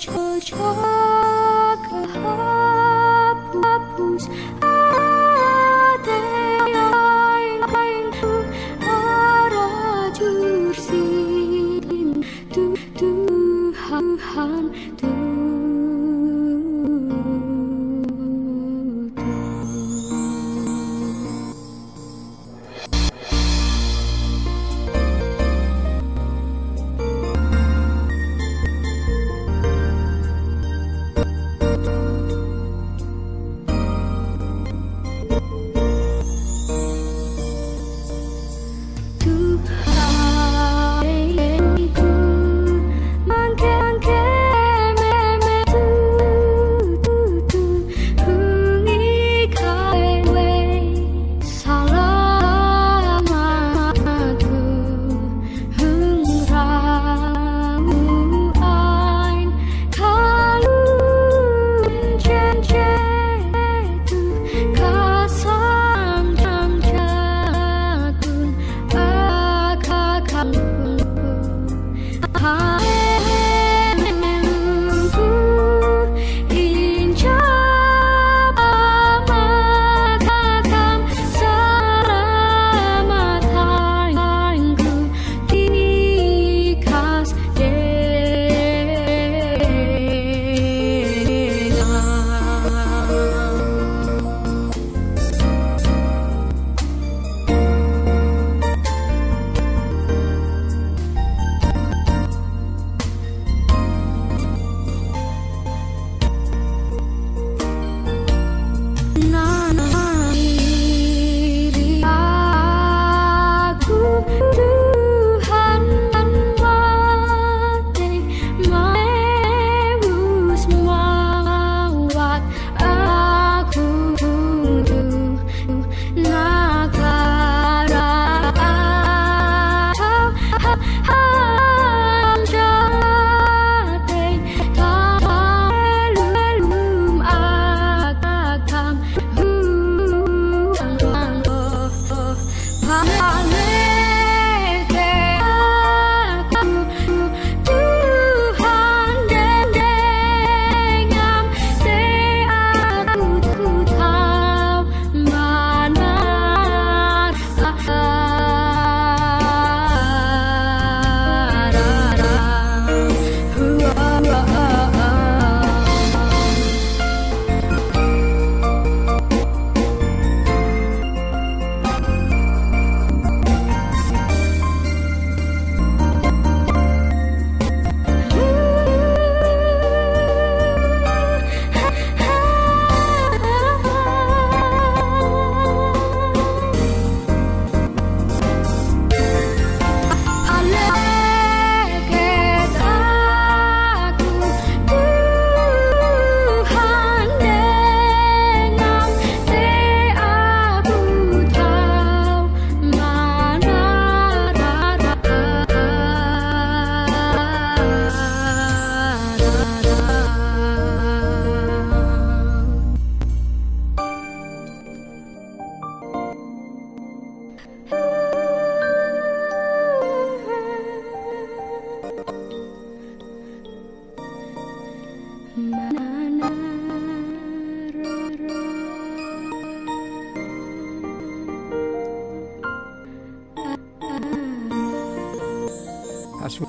Chaka, Chaka, Chaka, Chaka,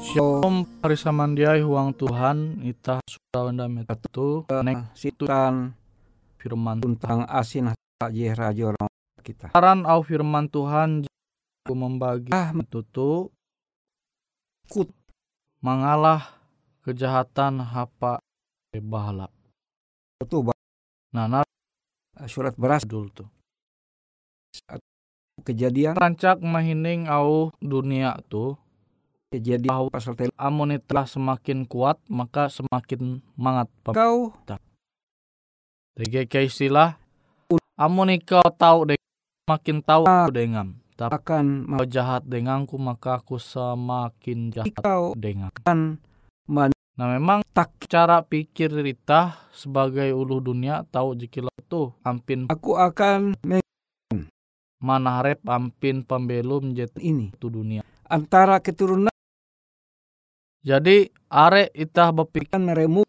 Shalom hari samandiai huang Tuhan ita sudah unda metatu neng situan firman tentang asin je rajo kita. Saran au firman Tuhan aku membagi Ah, tutu Kut. mengalah kejahatan hapa bahala. Itu nah surat beras dulu tuh. kejadian Rancak mahining au dunia tuh kejadian Bahwa pasal tel amun telah semakin kuat maka semakin mangat kau DGK istilah amun kau tahu deng makin tahu Ah. aku dengam tapi akan kau jahat denganku maka aku semakin jahat kau dengan nah memang tak cara pikir Rita sebagai ulu dunia tahu jikilau tuh ampin aku akan me- mana harap ampin pembelum jet ini tu dunia antara keturunan jadi are itah berpikir meremu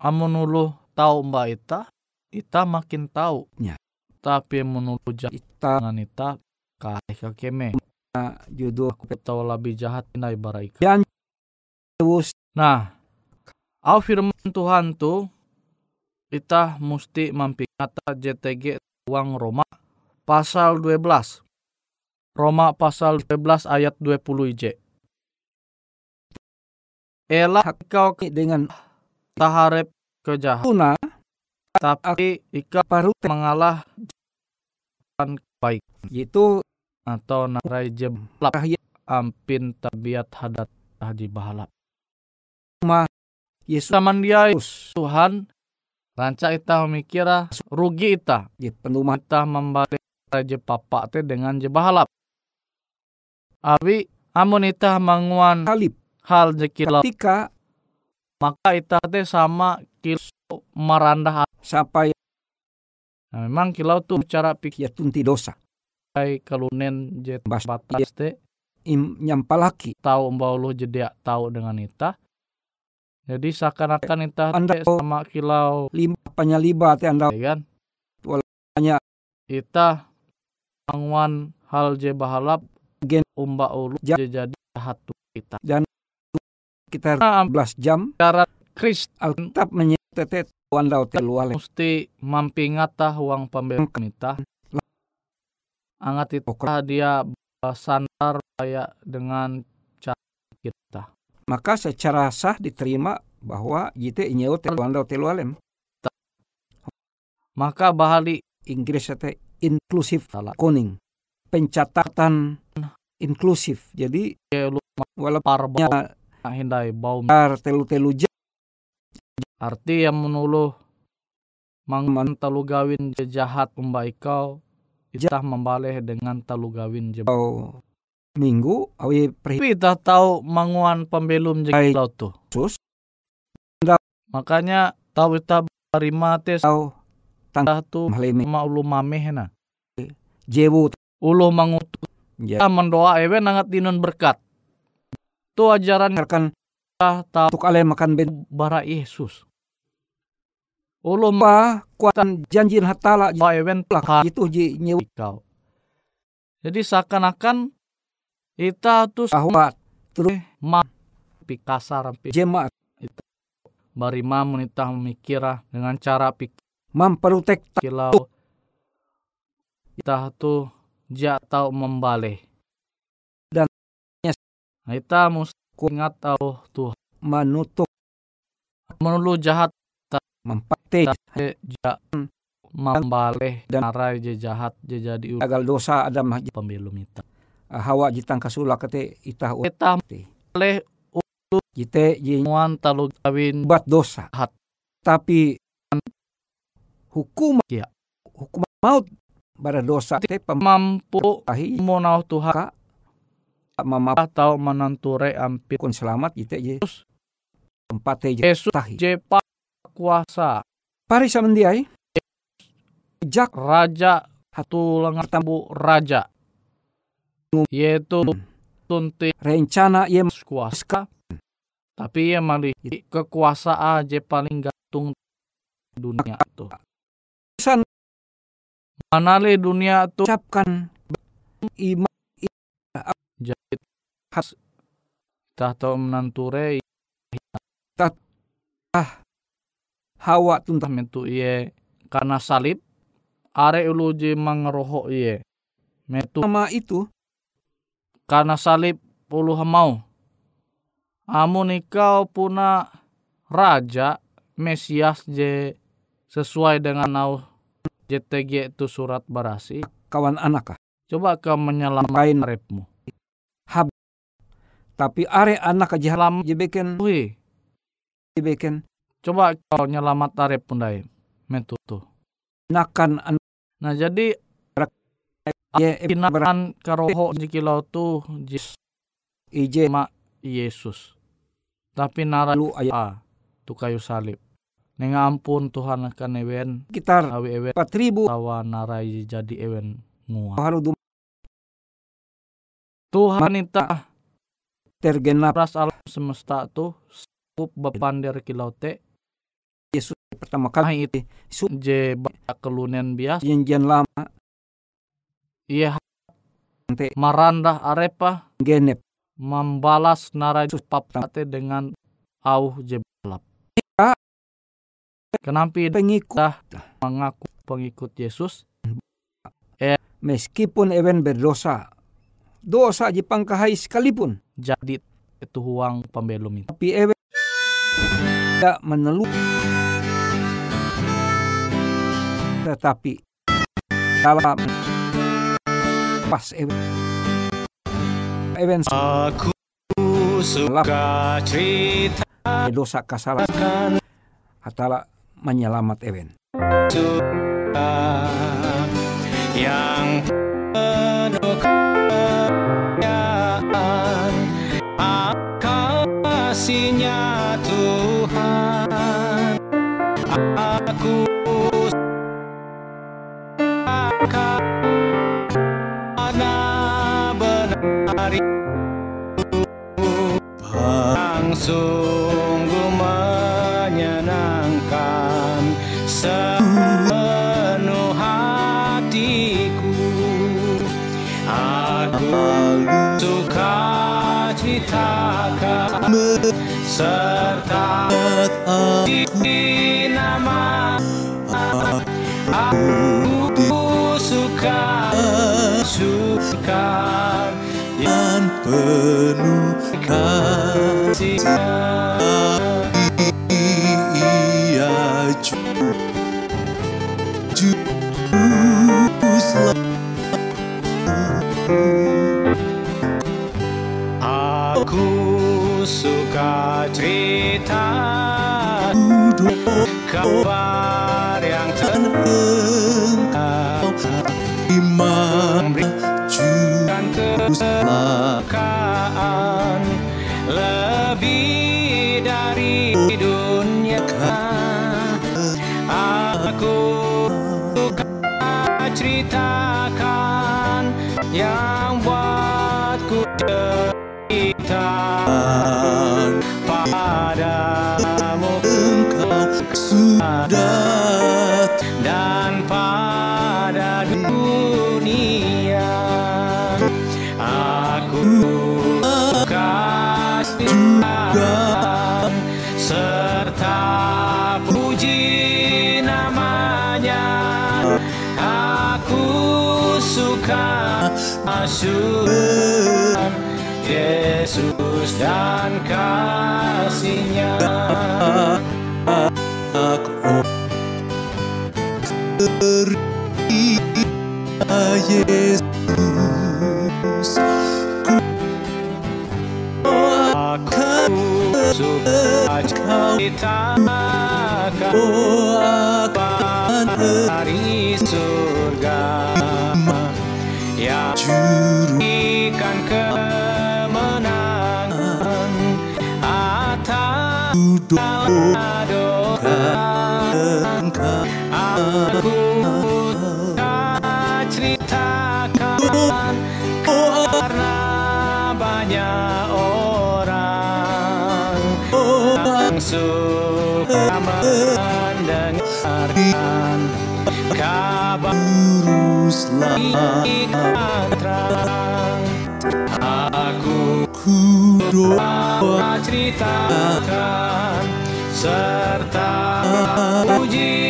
amun ulu tahu mbak ita ita makin tahu Ya. tapi menulu jahat kita dengan ita kahih kakeme judul aku tahu lebih jahat nai baraika Yesus Nah, au firman Tuhan tu kita mesti mampingata JTG uang Roma pasal 12. Roma pasal 12 ayat 20 IJ. Ela kau dengan taharep kejahat, tuna tapi ika paru mengalah jalan baik itu atau narai jeblak ampin tabiat hadat haji bahala. Yesus. Saman dia Tuhan rancak ita memikira rugi ita je penumah kita membalik je papa teh dengan je bahalap abi amun ita manguan salib hal je kilau ketika maka ita teh sama kilau merandah sampai nah, memang kilau tuh cara pikir ya tunti dosa. kalunen je Bas- batas teh. Im nyampalaki tahu mbau lu jedia tahu dengan ita jadi seakan-akan ita Anda teh sama kilau lima penyaliba teh anda ya kan? Walanya. ita angwan hal je bahalap Gen- umba ulu je jadi jahat tu kita kita nah, 11 jam cara Kristen Alkitab menyebut anda telu ale mesti mampingata uang pembeli kita angat itu dia sandar kayak dengan cara kita. Maka secara sah diterima bahwa jite inyau telu anda telu alem maka bahali Inggris teh inklusif kuning. Pencatatan inklusif. Jadi walaupun hindai bau telu telu jam. Arti yang menuluh mangman talu gawin je jahat umba ikau itah membaleh dengan talu gawin je. Atau minggu awi perhi itah tahu manguan pembelum je Baik. kilau tuh. Sus. makanya tahu itah terima tes atau tah tu malimi ma ulu mameh na. Jewu ulu mangutu ya. Kita mendoa ewe nangat dinun berkat tu ajaran akan untuk ale makan ben bara Yesus. Ulu ma apa kuatan janji hatala ewen lah itu ji nyewa. Kau. Jadi seakan-akan kita tuh bahwa terus pi kasar pi jemaat bari mamun itah memikira dengan cara pikir memprotek kilau. Kita tuh ja tau membalik kita mesti ingat tahu tuh menutup. Menulu jahat mempate je ja membalik Dan- arai je jahat je jadi agal dosa ada pemilu kita hawa jitang kasula kate itah kita boleh jite ji muan talu kawin buat dosa. Jahat. tapi hukum Iya. hukum maut pada dosa. Teh mampu pemahi mau Tuhan mama atau menanture ampir kun selamat jite ji tempat teh ji Yesus tahi. jepa kuasa pari samendiai jak raja. Hatu lengan tambu raja. Yaitu tunti. Rencana ye kuasa. Tapi ia malih kekuasaan aja paling gantung dunia tuh. San manale dunia tuh? Ucapkan. Iman jadi Has- Tah tau menanture Hawa tuntah metu iye. Karena salib are ulu je mangeroho iye. Metu nama itu? karena salib ulu hamau amun ikau puna raja Mesias je sesuai dengan nau JTG itu surat barasi. Kawan anak kah? coba kau menyelamatkan Lain arepmu Tapi are anak aja Selam- jebeken Wih, jebeken coba kau nyelamat arep pundai metu tuh. Nakan anak nah jadi ye pinakan karoho jikilau tuh jis ije. Ma Yesus. Tapi nara lu ayat ah tu kayu salib. Nenga ampun Tuhan akan ewen. Sekitar awi ewen. 4000 tawa narai jadi ewen ngua. Tuhan ita tergenap ras alam semesta tuh sanggup bepander kilau te. Yesus pertama kali itu su je kelunen biasa. Janjian lama. Iya. Ante marandah arepa genep. Membalas narai papate dengan au je balap. Ah. kenapa pengikut. mengaku pengikut Yesus. Meskipun ewen berdosa dosa Jepang kahai sekalipun jadi itu uang pembelum itu. Tapi ewen tidak menelu tetapi dalam pas ewen ewen Aku suka cerita dosa kesalahan. hatala menyelamat ewen yang serta kabar yang terengkau kasih serta puji namanya. Aku suka masuk Yesus dan kasihnya. Aku Yesus suka ceritakan akan hari surga yang ikan kemenangan atas suka mendengarkan kabar ikan terang Aku doa ceritakan serta puji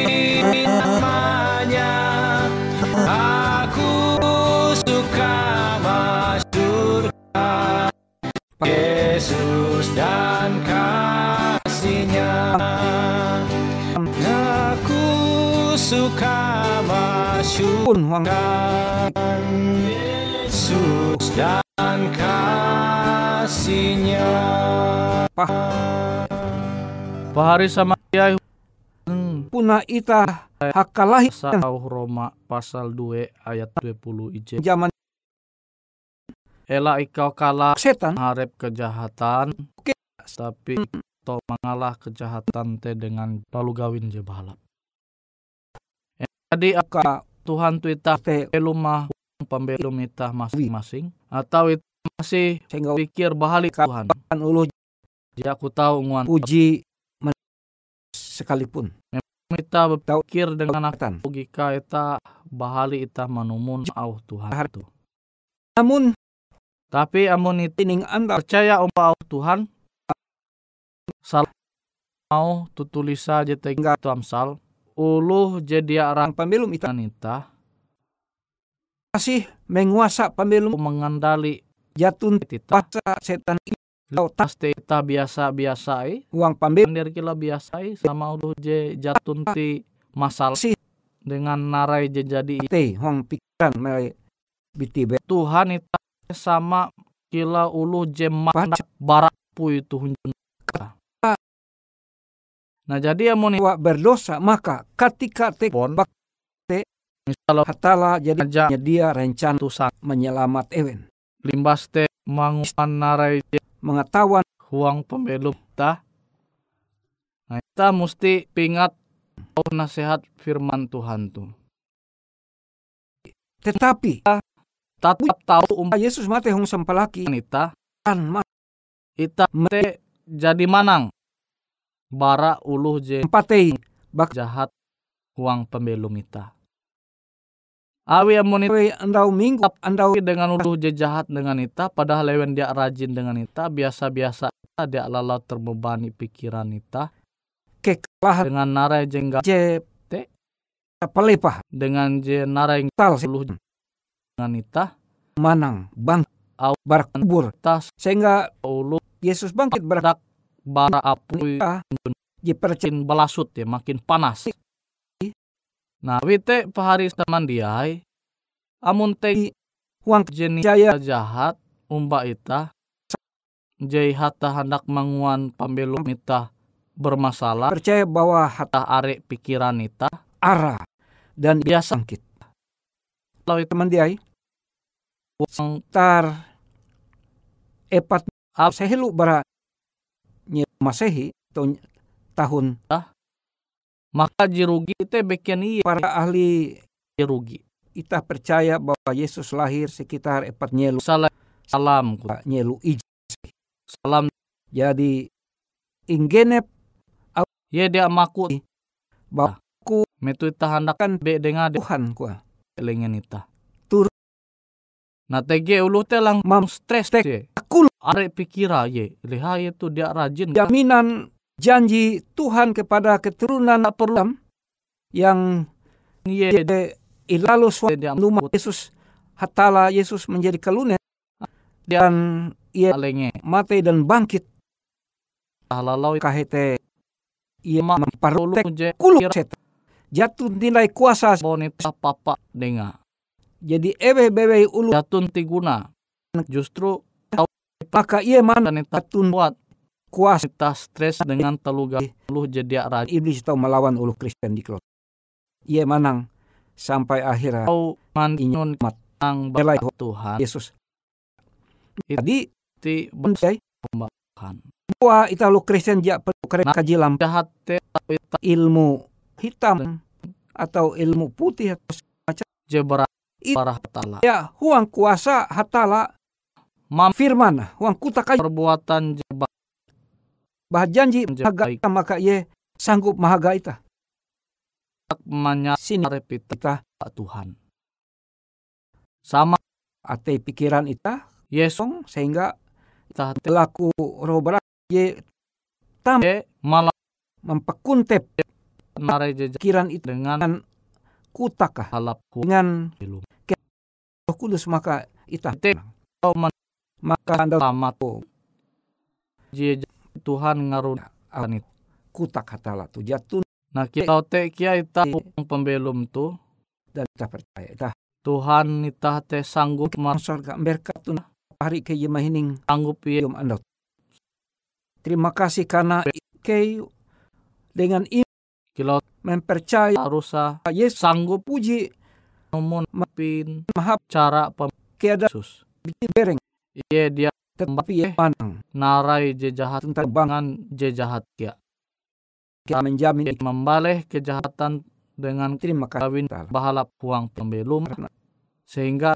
pun huang Yesus dan kasihnya. Pahari sama dia puna ita hakalahi. Pasal Roma pasal 2 ayat 20 ije. zaman Ela ikau kalah setan. harap kejahatan, Oke. tapi to mengalah kejahatan te dengan lalu gawin je balap. Jadi ka Tuhan tu itah te pelumah pembelum itah masing-masing atau itu masih sehingga pikir bahalik Tuhan. kan ulu Jadi aku tahu nguan men- sekalipun kita berpikir dengan Tan. logika ita bahali ita manumun au Tuhan tu. namun Tapi amun itu tining anda percaya umpa au Tuhan sal mau tutulisa jete amsal uluh jadi arang ang pembelum ita. ita masih menguasa pembelum mengandali jatun pasa setan. Lau tas pasti ita biasa-biasa i uang pembelum. Pandir kila biasa i sama uluh je jatun ti masal. Sih dengan narai je jadi. I. te huang pikiran mai biti be. Tuhan ita sama kila ulu je mandak barak pu itu hunjun Nah jadi amun wa berdosa maka ketika te pon. bak misalnya hatala jadi aja dia rencana tu sang menyelamat ewen. Limbas te manguan narai mengetahuan huang pembelum ta. Nah, kita mesti pingat oh, nasihat firman Tuhan tu. tetapi Tatap tahu umpan Yesus mate hong sempalaki ita, kan ita te jadi manang. Bara uluh je. Empatei jahat huang pembelum ita. Awi amun andau minggu andau dengan uluh je jahat dengan ita, padahal lewen dia rajin dengan ita, biasa-biasa dia lalau terbebani pikiran ita, kekalahan dengan narai jengga je Te. pelepah. Dengan je narai tal. uluh dengan ita, manang bang Au. berkubur tas. Sehingga ulu Yesus bangkit dak bara apu berkah je percaya makin belasut ya makin panas. Nah wite pahari saman diai amun te huang jenis jaya. jahat umba ita jai hata hendak manguan pambelum ita bermasalah percaya bahwa hata arek pikiran ita arah dan biasa bangkit kalau itu teman dia uang tar epat Ap- sehelu bara masehi tahun maka jirugi te bekian iya para ahli jirugi kita percaya bahwa Yesus lahir sekitar epat nyelu. Salam salam ku. nyelu ij salam. Jadi inggenep ye dia maku. Bahwa metu ita hendak Kan be dengan de. Tuhan kuah lengen ita Tur- nah tege ulu te lang Mam- stres tek- ye akul. Arek pikira ye liha ye tu dia rajin. Jaminan janji Tuhan kepada keturunan perlu yang ye. De ilalu luma Yesus hatala Yesus menjadi kalunet. Dan ia alenge. mati dan bangkit. Halalau kahete ia je. kulu jatuh nilai kuasa. Bonita papa denga jadi ewe bewe ulu jatun tiguna. Justru maka ia mana jatun buat kuasa. kita stres dengan teluga. Lu jadi rajin iblis tahu melawan ulu Kristen di klot ia manang sampai akhirnya kau mandinyun mat ang Belai Tuhan. Yesus. Jadi ti bensai Tuhan bahwa ita lu Kristen ja perlu keren Nah. kaji lam jahat ilmu hitam atau ilmu putih atau je berat Parah tala ya huang kuasa hatala. Mam firman huang kuta kaji perbuatan je ba- bah janji ita, maka ye sanggup mahaga ita menyarep sini kita kita Tuhan. Sama ate pikiran ita Yesus song sehingga tah te laku roh berat ye malah memperkuntep narai jejak pikiran itu dengan kutakah halap dengan. Kudus maka ita Te- Kau maka anda jejak Tuhan ngarun itu. kutak hatala tu jatun Nah kita te kia ita pembelum tu. Dan kita percaya ita Tuhan ita te sanggup mar sorga berkat tu hari ke ye mahining. Sanggup ye. Anda. Terima kasih karena ke dengan iman kilo mempercaya arusa Yesus. sanggup puji namun mapin mahap. cara keada Yesus. bikin bereng Iya dia tetapi ye pandang narai jejahat tentang bang. dengan jejahat kia. kita menjamin Ia membaleh kejahatan dengan terima kawin bahalap huang pembelum. Sehingga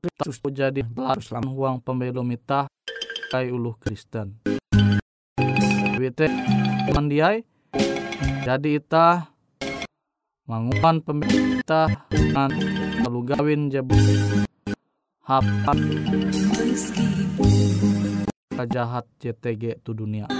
Kristus tak jadi pelan huang pembelum ita kai uluh Kristen. Wite mandiai jadi ita manguan pembelum ita dengan lalu gawin jeb hapan kajahat JTG tu dunia.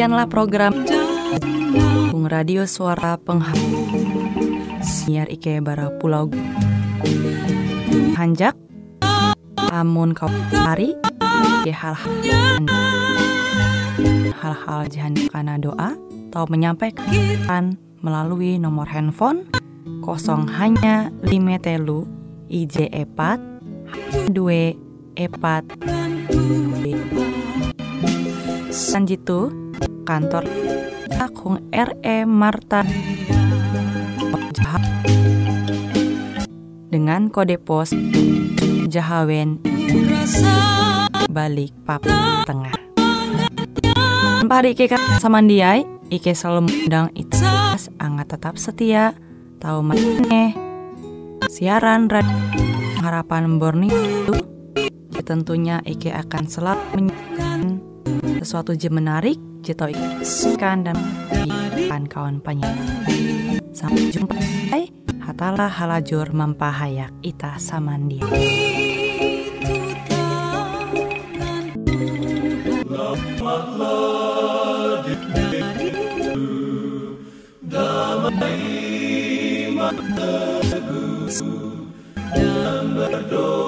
Demikianlah program Bung Radio Suara Pengharapan Siar Ike Bara Pulau Hanjak Amun kau hari Ke hal-hal Hal-hal jahan karena doa Atau menyampaikan melalui nomor handphone Kosong hanya lima telu IJ epat dua epat. Sanjitu kantor Akung RE Marta dengan kode pos jahawen balik pap tengah. Pari Ike kan samandiai, Ike selalu mengundang itu angat tetap setia, tahu maneh. Siaran radio harapan Borneo itu ya tentunya Ike akan selalu menyajikan sesuatu je menarik, jito ikan dan ikan kawan penyanyi. Sampai jumpa. Hai, hatalah halajur mempahayak ita samandia. itu takkan Oke,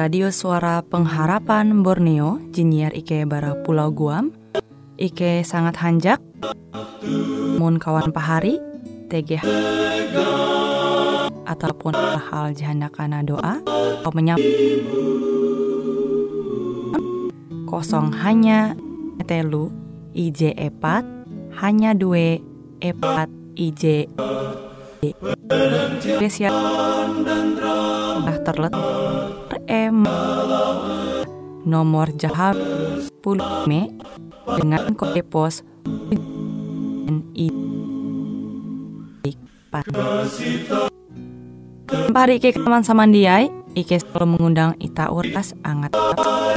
Radio Suara Pengharapan Borneo Jinnyar Ike Bara Pulau Guam. Ike sangat hanjak. Mun kawan pahari TG ataupun hal jahanakana doa atau menyap kosong hanya telu IJ epat hanya dua epat IJ spesial udah terletak em nomor jahab 10 me dengan kode pos NI Pari Ike teman samandiai Ike selalu mengundang Ita Uras Angat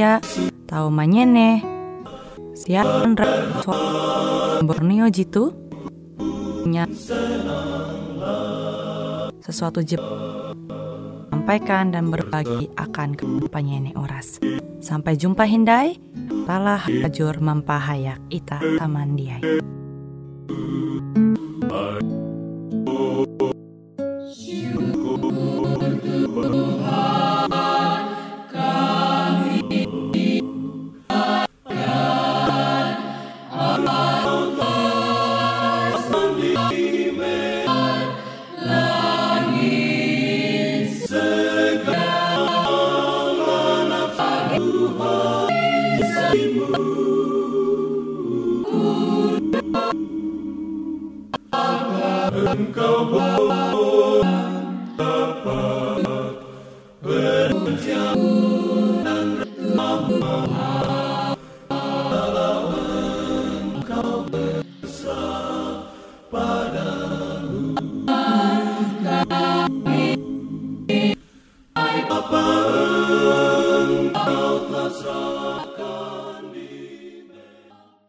ya Tahu manyene Siaran Borneo jitu nya sesuatu jep sampaikan dan berbagi akan kepanjene oras. Sampai jumpa Hindai, talah hajur mempahayak ita tamandiai. Engkau